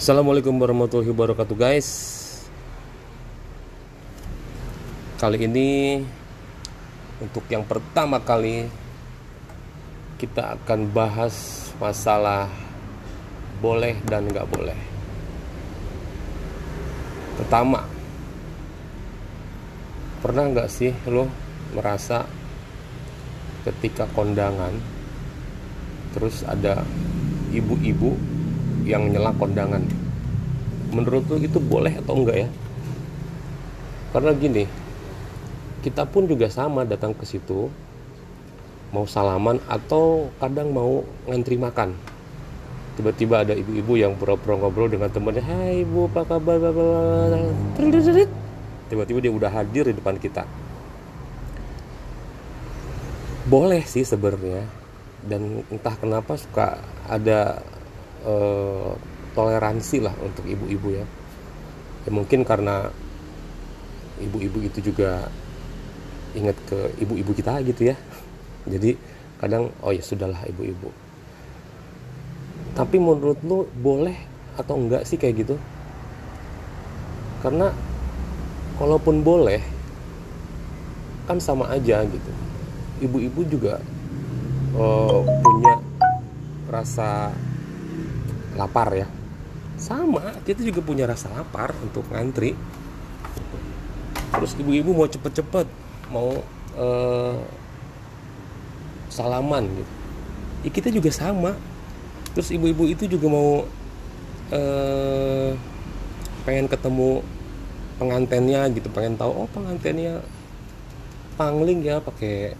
Assalamualaikum warahmatullahi wabarakatuh guys. Kali ini Untuk yang pertama kali Kita akan bahas masalah Boleh dan nggak boleh. Pertama Pernah nggak sih lo merasa Ketika kondangan Terus ada ibu-ibu yang nyela kondangan. Menurut lu itu boleh atau enggak ya? Karena gini kita pun juga sama datang ke situ mau salaman atau kadang mau ngantri makan. Tiba-tiba ada ibu-ibu yang pura-pura ngobrol dengan temennya hai ibu apa kabar? Tiba-tiba dia udah hadir di depan kita. Boleh sih sebenarnya. Dan entah kenapa suka ada eh, toleransi lah untuk ibu-ibu ya. ya mungkin karena ibu-ibu itu juga ingat ke ibu-ibu kita gitu ya. Jadi kadang oh ya sudahlah ibu-ibu. Tapi menurut lu boleh atau enggak sih kayak gitu? Karena kalaupun boleh kan sama aja gitu. Ibu-ibu juga uh, punya rasa lapar ya? Sama kita juga punya rasa lapar untuk ngantri. Terus ibu-ibu mau cepet-cepet mau uh, salaman gitu. Ya kita juga sama. Terus ibu-ibu itu juga mau uh, pengen ketemu pengantennya gitu pengen tahu oh pengantennya pangling ya pakai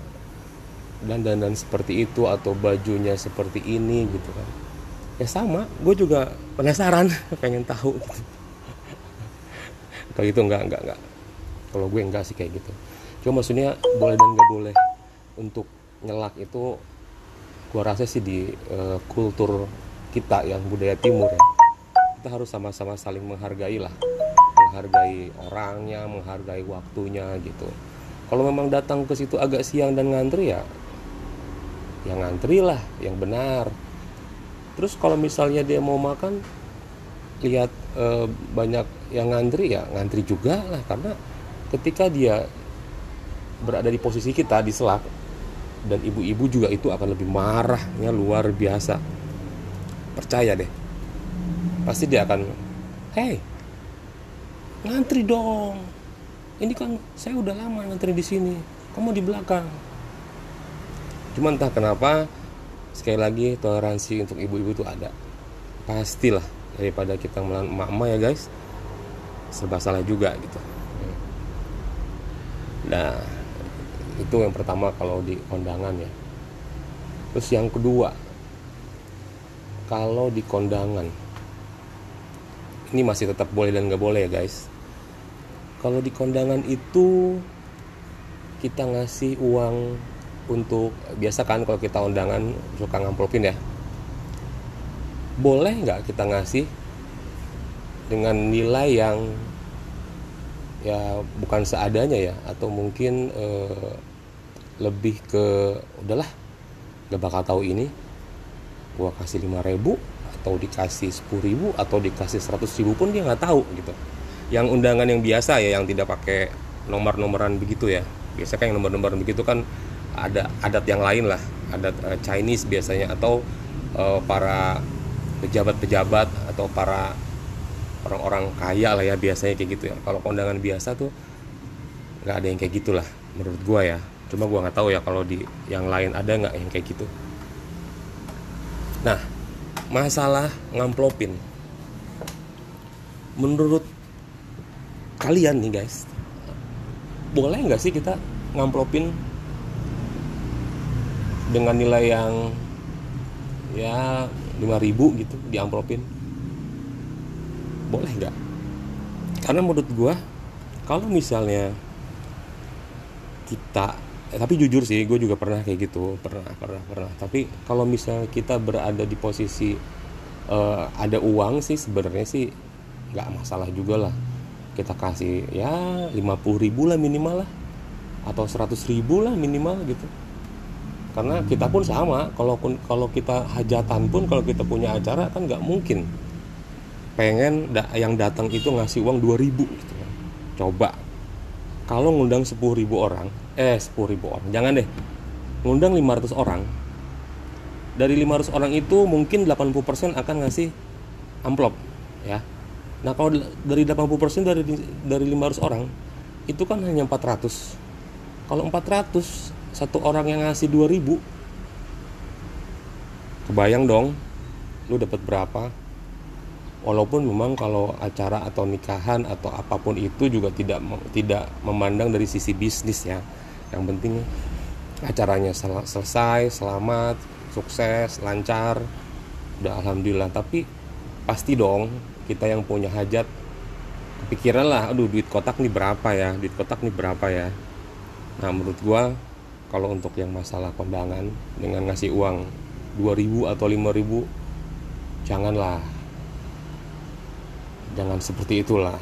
dandanan seperti itu atau bajunya seperti ini gitu kan ya sama gue juga penasaran pengen tahu. Gitu kalau gitu enggak enggak enggak. Kalau gue enggak sih kayak gitu. Cuma maksudnya boleh dan nggak boleh untuk nyelak itu gue rasa sih di uh, kultur kita yang budaya timur ya kita harus sama-sama saling menghargai lah. Menghargai orangnya menghargai waktunya gitu. Kalau memang datang ke situ agak siang dan ngantri ya yang ngantri lah yang benar terus kalau misalnya dia mau makan lihat e, banyak yang ngantri ya ngantri juga lah. Karena ketika dia berada di posisi kita di selak dan ibu-ibu juga itu akan lebih marahnya luar biasa. Percaya deh. Pasti dia akan hey ngantri dong. Ini kan saya udah lama ngantri di sini. Kamu di belakang. Cuman entah kenapa sekali lagi toleransi untuk ibu-ibu itu ada. Pastilah daripada kita melawan emak-emak ya guys. Serba salah juga gitu. Nah itu yang pertama kalau di kondangan ya. Terus yang kedua kalau di kondangan ini masih tetap boleh dan nggak boleh ya guys. Kalau di kondangan itu kita ngasih uang untuk biasa kan kalau kita undangan suka ngamplopin ya. Boleh nggak kita ngasih dengan nilai yang ya bukan seadanya ya atau mungkin eh, lebih ke udahlah gak bakal tahu ini. Gua kasih 5000 atau dikasih 10000 atau dikasih 100000 pun dia nggak tahu gitu. Yang undangan yang biasa ya yang tidak pakai nomor-nomoran begitu ya. Biasa kan yang nomor-nomoran begitu kan ada adat yang lain lah. Adat uh, Chinese biasanya atau uh, para pejabat-pejabat atau para orang-orang kaya lah ya biasanya kayak gitu ya. Kalau kondangan biasa tuh nggak ada yang kayak gitulah menurut gua ya. Cuma gua nggak tahu ya kalau di yang lain ada nggak yang kayak gitu. Nah masalah ngamplopin. Menurut kalian nih guys boleh nggak sih kita ngamplopin dengan nilai yang ya 5000 gitu di amplopin boleh nggak? Karena menurut gua kalau misalnya kita eh, tapi jujur sih gue juga pernah kayak gitu pernah pernah pernah. Tapi kalau misalnya kita berada di posisi uh, ada uang sih sebenarnya sih nggak masalah juga lah. Kita kasih ya 50 ribu lah minimal lah. Atau 100 ribu lah minimal gitu karena kita pun sama kalaupun kalau kita hajatan pun kalau kita punya acara kan nggak mungkin pengen da yang datang itu ngasih uang 2000 gitu kan. coba kalau ngundang 10.000 orang eh 10.000 orang jangan deh ngundang 500 orang dari 500 orang itu mungkin 80% akan ngasih amplop ya nah kalau dari 80% dari dari 500 orang itu kan hanya 400 kalau 400 satu orang yang ngasih 2000 kebayang dong lu dapat berapa? Walaupun memang kalau acara atau nikahan atau apa pun itu juga tidak tidak memandang dari sisi bisnis ya. Yang penting acaranya sel selesai selamat sukses lancar udah alhamdulillah. Tapi pasti dong kita yang punya hajat kepikiran lah aduh duit kotak nih berapa ya? Duit kotak nih berapa ya? Nah menurut gua kalau untuk yang masalah kondangan dengan ngasih uang 2000 atau 5000 janganlah. Jangan seperti itulah.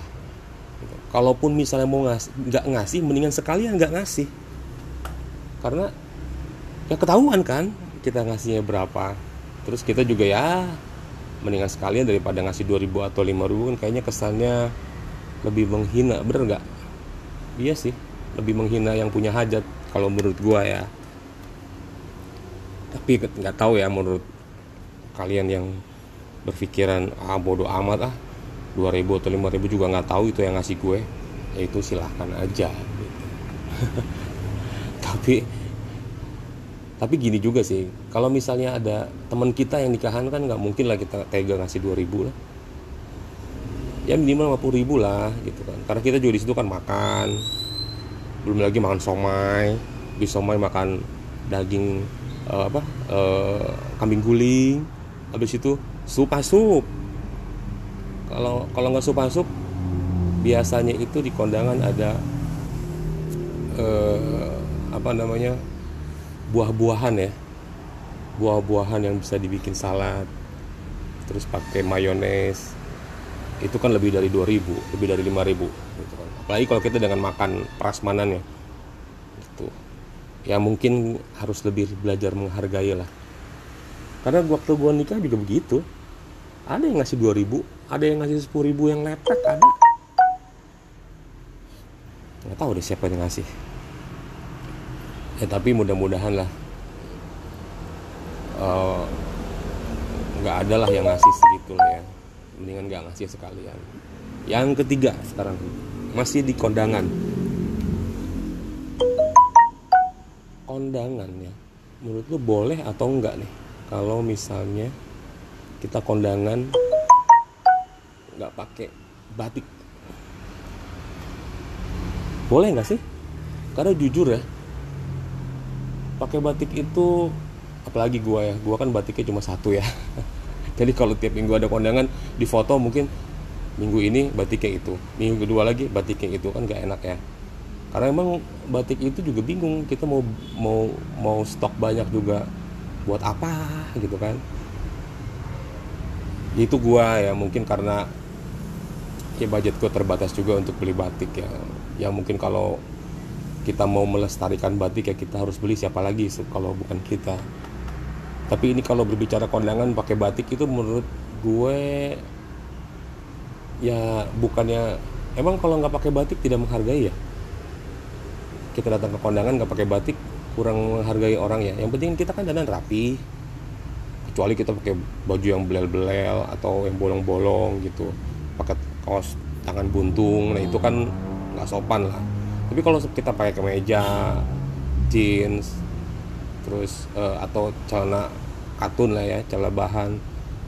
Kalaupun misalnya mau ngasih nggak ngasih mendingan sekalian nggak ngasih. Karena ya ketahuan kan kita ngasihnya berapa. Terus kita juga ya mendingan sekalian daripada ngasih 2000 atau 5000 kan kayaknya kesannya lebih menghina. Bener nggak? Iya sih lebih menghina yang punya hajat kalau menurut gua ya. Tapi nggak tahu ya menurut kalian yang berpikiran ah bodoh amat ah 2000 atau 5000 juga nggak tahu itu yang ngasih gue ya itu silahkan aja. Tapi tapi gini juga sih kalau misalnya ada teman kita yang nikahan kan nggak mungkin lah kita tega ngasih 2000 lah. Ya minimal 50 ribu lah gitu kan. Karena kita juga di situ kan makan belum lagi makan somai di somai makan daging uh, apa uh, kambing guling habis itu sup. Asup kalau kalau nggak sup asup biasanya itu di kondangan ada uh, apa namanya buah-buahan ya. Buah-buahan yang bisa dibikin salad terus pakai mayones itu kan lebih dari 2000 lebih dari 5000 gitu kan. Apalagi kalau kita dengan makan prasmanannya itu ya mungkin harus lebih belajar menghargai lah. Karena waktu gua nikah juga begitu. Ada yang ngasih 2000 ada yang ngasih 10000 yang lepek ada. Nggak tahu deh siapa yang ngasih. Ya tapi mudah-mudahan lah. Uh, nggak ada lah yang ngasih segitu lah ya mendingan nggak ngasih sekalian. Yang ketiga sekarang masih di kondangan. Kondangan ya menurut lu boleh atau enggak nih? Kalau misalnya kita kondangan nggak pakai batik. Boleh nggak sih? Karena jujur ya pakai batik itu apalagi gua ya gua kan batiknya cuma satu ya jadi kalau tiap minggu ada kondangan di foto mungkin minggu ini batiknya itu minggu kedua lagi batiknya itu kan gak enak ya. Karena emang batik itu juga bingung kita mau mau mau stok banyak juga buat apa gitu kan. Itu gua ya mungkin karena ya budget gua terbatas juga untuk beli batik ya. Yang mungkin kalau kita mau melestarikan batik ya kita harus beli siapa lagi kalau bukan kita tapi ini kalau berbicara kondangan pakai batik itu menurut gue ya bukannya emang kalau nggak pakai batik tidak menghargai ya? Kita datang ke kondangan nggak pakai batik kurang menghargai orang ya. Yang penting kita kan dandan rapi. Kecuali kita pakai baju yang belel-belel atau yang bolong-bolong gitu. Pakai kaos tangan buntung nah itu kan nggak sopan lah. Tapi kalau kita pakai kemeja jeans terus uh, atau celana katun lah ya celana bahan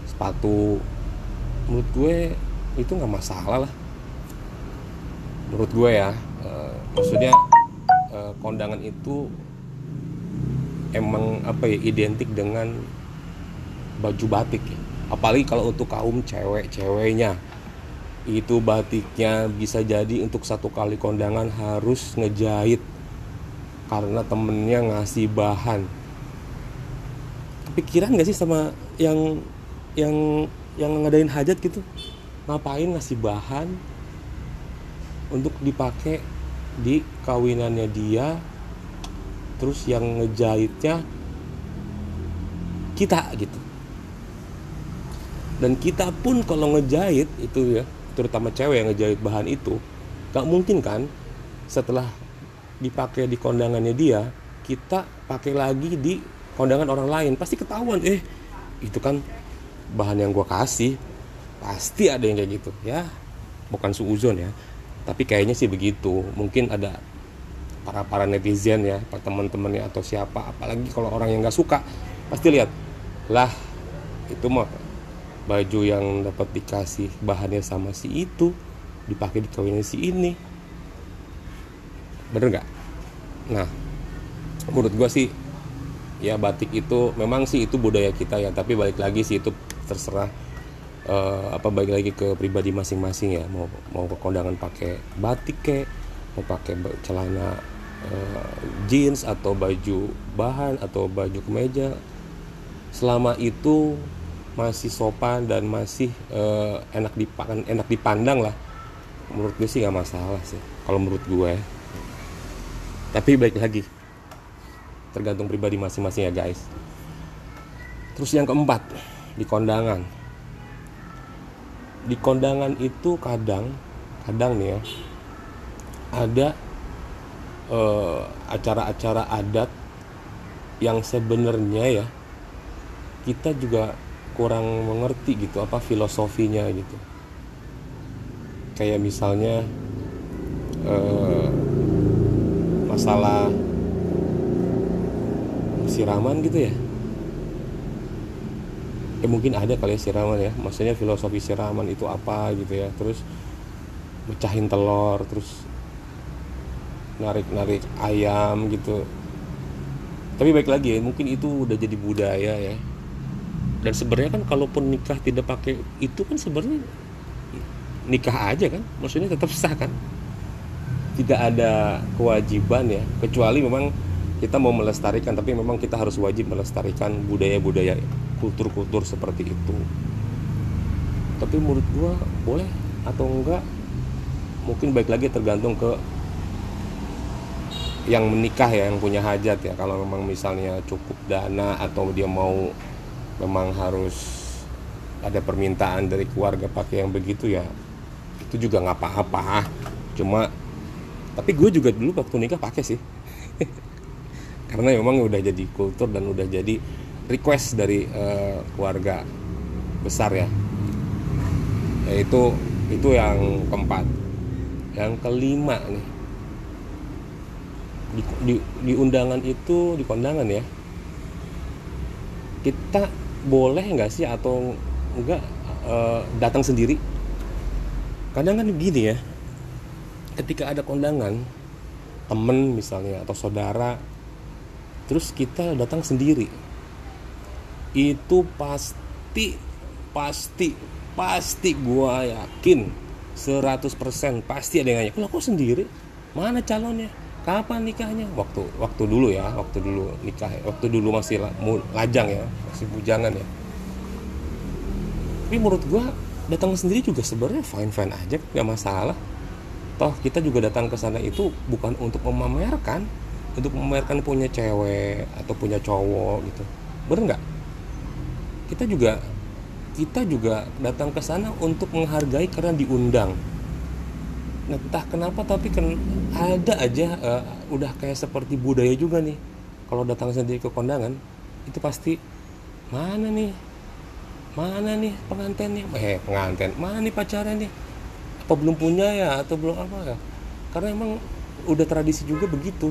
sepatu. Menurut gue itu nggak masalah lah. Menurut gue ya uh, maksudnya uh, kondangan itu emang apa ya identik dengan baju batik ya. apalagi kalau untuk kaum cewek-ceweknya itu batiknya bisa jadi untuk satu kali kondangan harus ngejahit karena temennya ngasih bahan. Kepikiran gak sih sama yang yang yang ngadain hajat gitu? Ngapain ngasih bahan untuk dipakai di kawinannya dia terus yang ngejahitnya kita gitu. Dan kita pun kalau ngejahit itu ya terutama cewek yang ngejahit bahan itu gak mungkin kan setelah dipakai di kondangannya dia kita pakai lagi di kondangan orang lain. Pasti ketahuan eh itu kan bahan yang gue kasih. Pasti ada yang kayak gitu ya. Bukan suuzon ya. Tapi kayaknya sih begitu. Mungkin ada para para netizen ya para teman-temannya atau siapa. Apalagi kalau orang yang nggak suka pasti lihat lah itu mah baju yang dapat dikasih bahannya sama si itu dipakai di kawinnya si ini bener nggak? Nah menurut gue sih ya batik itu memang sih itu budaya kita ya tapi balik lagi sih itu terserah uh, apa balik lagi ke pribadi masing-masing ya. Mau mau ke kondangan pakai batik ke mau pakai celana uh, jeans atau baju bahan atau baju kemeja selama itu masih sopan dan masih uh, enak dipandang enak dipandang lah. Menurut gue sih gak masalah sih kalau menurut gue tapi baik lagi. Tergantung pribadi masing-masing ya guys. Terus yang keempat di kondangan. Di kondangan itu kadang kadang nih ya ada uh, acara-acara adat yang sebenarnya ya kita juga kurang mengerti gitu apa filosofinya gitu. Kayak misalnya uh, masalah siraman gitu ya? Ya mungkin ada kali ya siraman ya. Maksudnya filosofi siraman itu apa gitu ya. Terus mecahin telur terus narik-narik ayam gitu. Tapi baik lagi ya mungkin itu udah jadi budaya ya. Dan sebenarnya kan kalaupun nikah tidak pakai itu kan sebenarnya nikah aja kan? Maksudnya tetap sah kan tidak ada kewajiban ya. Kecuali memang kita mau melestarikan tapi memang kita harus wajib melestarikan budaya-budaya kultur-kultur seperti itu. Tapi menurut gua boleh atau enggak mungkin baik lagi tergantung ke yang menikah ya yang punya hajat ya. Kalau memang misalnya cukup dana atau dia mau memang harus ada permintaan dari keluarga pakai yang begitu ya itu juga nggak apa-apa. Cuma tapi gue juga dulu waktu nikah pakai sih. Karena memang udah jadi kultur dan udah jadi request dari uh, keluarga besar ya. Yaitu itu yang keempat. Yang kelima nih. Di, di, di undangan itu di kondangan ya. Kita boleh nggak sih atau enggak uh, datang sendiri? Kadang kan begini ya ketika ada kondangan temen misalnya atau saudara terus kita datang sendiri. Itu pasti pasti pasti gua yakin 100% pasti ada yang nanya kalau kok sendiri? Mana calonnya? Kapan nikahnya? Waktu waktu dulu ya waktu dulu nikah waktu dulu masih lajang ya masih bujangan ya. Tapi menurut gue datang sendiri juga sebenarnya fine fine aja nggak masalah toh kita juga datang ke sana itu bukan untuk memamerkan untuk memamerkan punya cewek atau punya cowok gitu. Bener nggak? Kita juga kita juga datang ke sana untuk menghargai karena diundang. Nah entah kenapa tapi kan ada aja uh, udah kayak seperti budaya juga nih. Kalau datang sendiri ke kondangan itu pasti mana nih? Mana nih pengantinnya eh pengantin mana nih pacarnya nih apa belum punya ya atau belum apa ya? Karena emang udah tradisi juga begitu.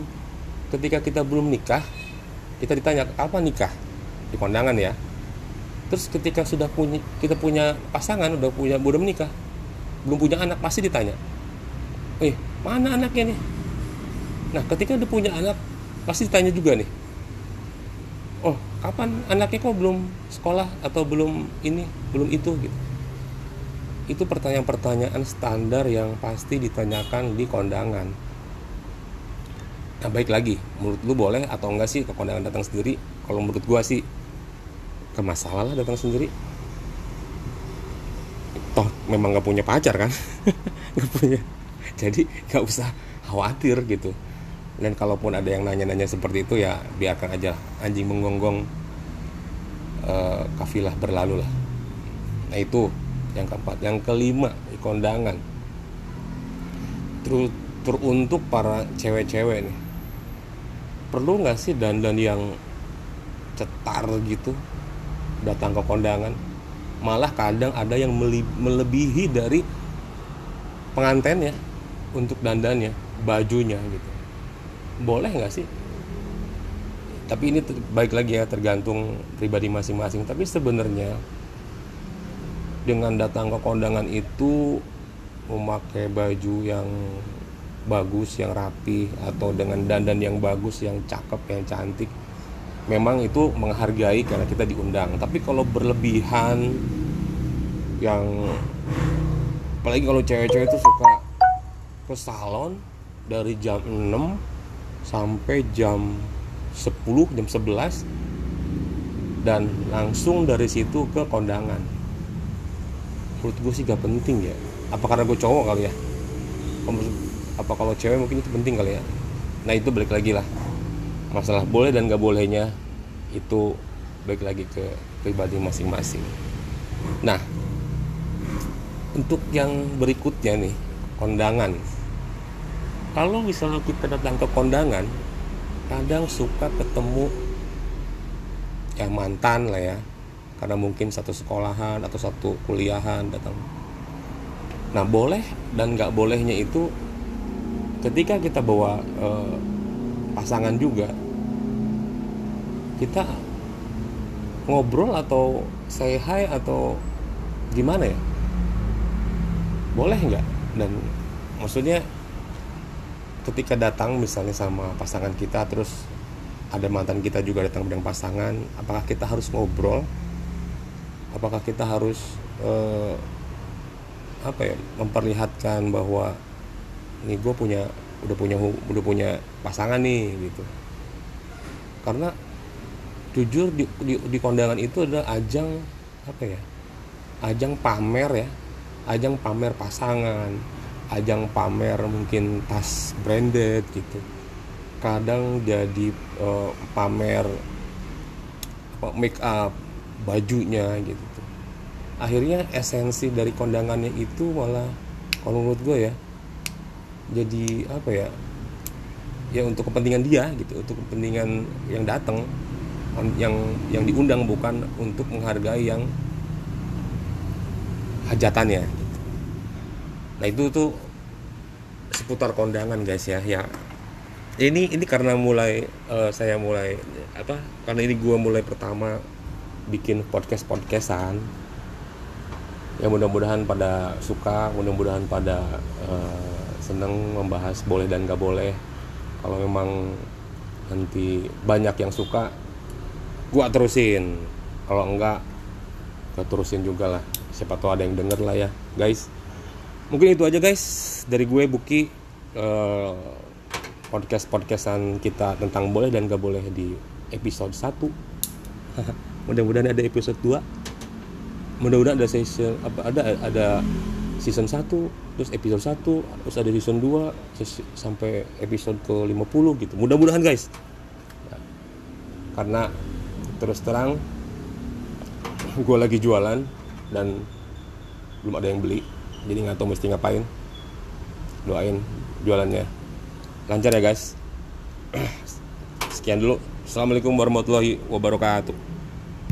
Ketika kita belum nikah kita ditanya apa nikah? Di kondangan ya. Terus ketika sudah punya kita punya pasangan udah punya udah menikah belum punya anak pasti ditanya eh mana anaknya nih? Nah ketika udah punya anak pasti ditanya juga nih oh kapan anaknya kok belum sekolah atau belum ini belum itu? Gitu itu pertanyaan-pertanyaan standar yang pasti ditanyakan di kondangan. Nah baik lagi menurut lu boleh atau enggak sih ke kondangan datang sendiri? Kalau menurut gua sih ke masalah lah datang sendiri. Toh memang nggak punya pacar kan? Nggak punya. Jadi nggak usah khawatir gitu. Dan kalaupun ada yang nanya-nanya seperti itu ya biarkan aja anjing menggonggong uh, kafilah berlalu lah. Nah itu yang keempat. Yang kelima kondangan. Terus teruntuk para cewek-cewek nih. Perlu nggak sih dandan yang cetar gitu datang ke kondangan? Malah kadang ada yang melebihi dari pengantennya untuk dandannya bajunya gitu. Boleh nggak sih? Tapi ini baik lagi ya tergantung pribadi masing-masing. Tapi sebenarnya dengan datang ke kondangan itu memakai baju yang bagus yang rapi atau dengan dandan yang bagus yang cakep yang cantik memang itu menghargai karena kita diundang. Tapi kalau berlebihan yang apalagi kalau cewek-cewek itu suka ke salon dari jam 6 sampai jam 10 jam 11 dan langsung dari situ ke kondangan menurut gue sih gak penting ya. Apa karena gue cowok kali ya? Apa kalau cewek mungkin itu penting kali ya? Nah itu balik lagi lah. Masalah boleh dan gak bolehnya itu balik lagi ke pribadi masing-masing. Nah untuk yang berikutnya nih kondangan. Kalau misalnya kita datang ke kondangan kadang suka ketemu ya mantan lah ya karena mungkin satu sekolahan atau satu kuliahan datang. Nah boleh dan nggak bolehnya itu ketika kita bawa uh, pasangan juga kita ngobrol atau say hi atau gimana ya? Boleh nggak? Dan maksudnya ketika datang misalnya sama pasangan kita terus ada mantan kita juga datang dengan pasangan apakah kita harus ngobrol apakah kita harus uh, apa ya memperlihatkan bahwa nih gue punya udah punya udah punya pasangan nih gitu. Karena jujur di, di, di kondangan itu adalah ajang apa ya ajang pamer ya ajang pamer pasangan ajang pamer mungkin tas branded gitu. Kadang jadi uh, pamer apa make up bajunya gitu akhirnya esensi dari kondangannya itu malah kalau menurut gue ya jadi apa ya ya untuk kepentingan dia gitu untuk kepentingan yang datang yang yang diundang bukan untuk menghargai yang hajatannya nah itu tuh seputar kondangan guys ya ya. Ini ini karena mulai uh, saya mulai apa karena ini gue mulai pertama bikin podcast podcastan ya mudah-mudahan pada suka mudah-mudahan pada uh, seneng membahas boleh dan gak boleh. Kalau memang nanti banyak yang suka gua terusin. Kalau enggak gua terusin juga lah. Siapa tahu ada yang denger lah ya guys. Mungkin itu aja guys dari gue Buki. Uh, podcast podcastan kita tentang boleh dan gak boleh di episode 1 mudah-mudahan ada episode 2 mudah-mudahan ada season apa ada ada season 1 terus episode 1 terus ada season 2 sampai episode ke 50 gitu. Mudah-mudahan guys. Ya. karena terus terang gue lagi jualan dan belum ada yang beli. Jadi nggak tahu mesti ngapain. Doain jualannya. Lancar ya guys. Sekian dulu. Assalamualaikum warahmatullahi wabarakatuh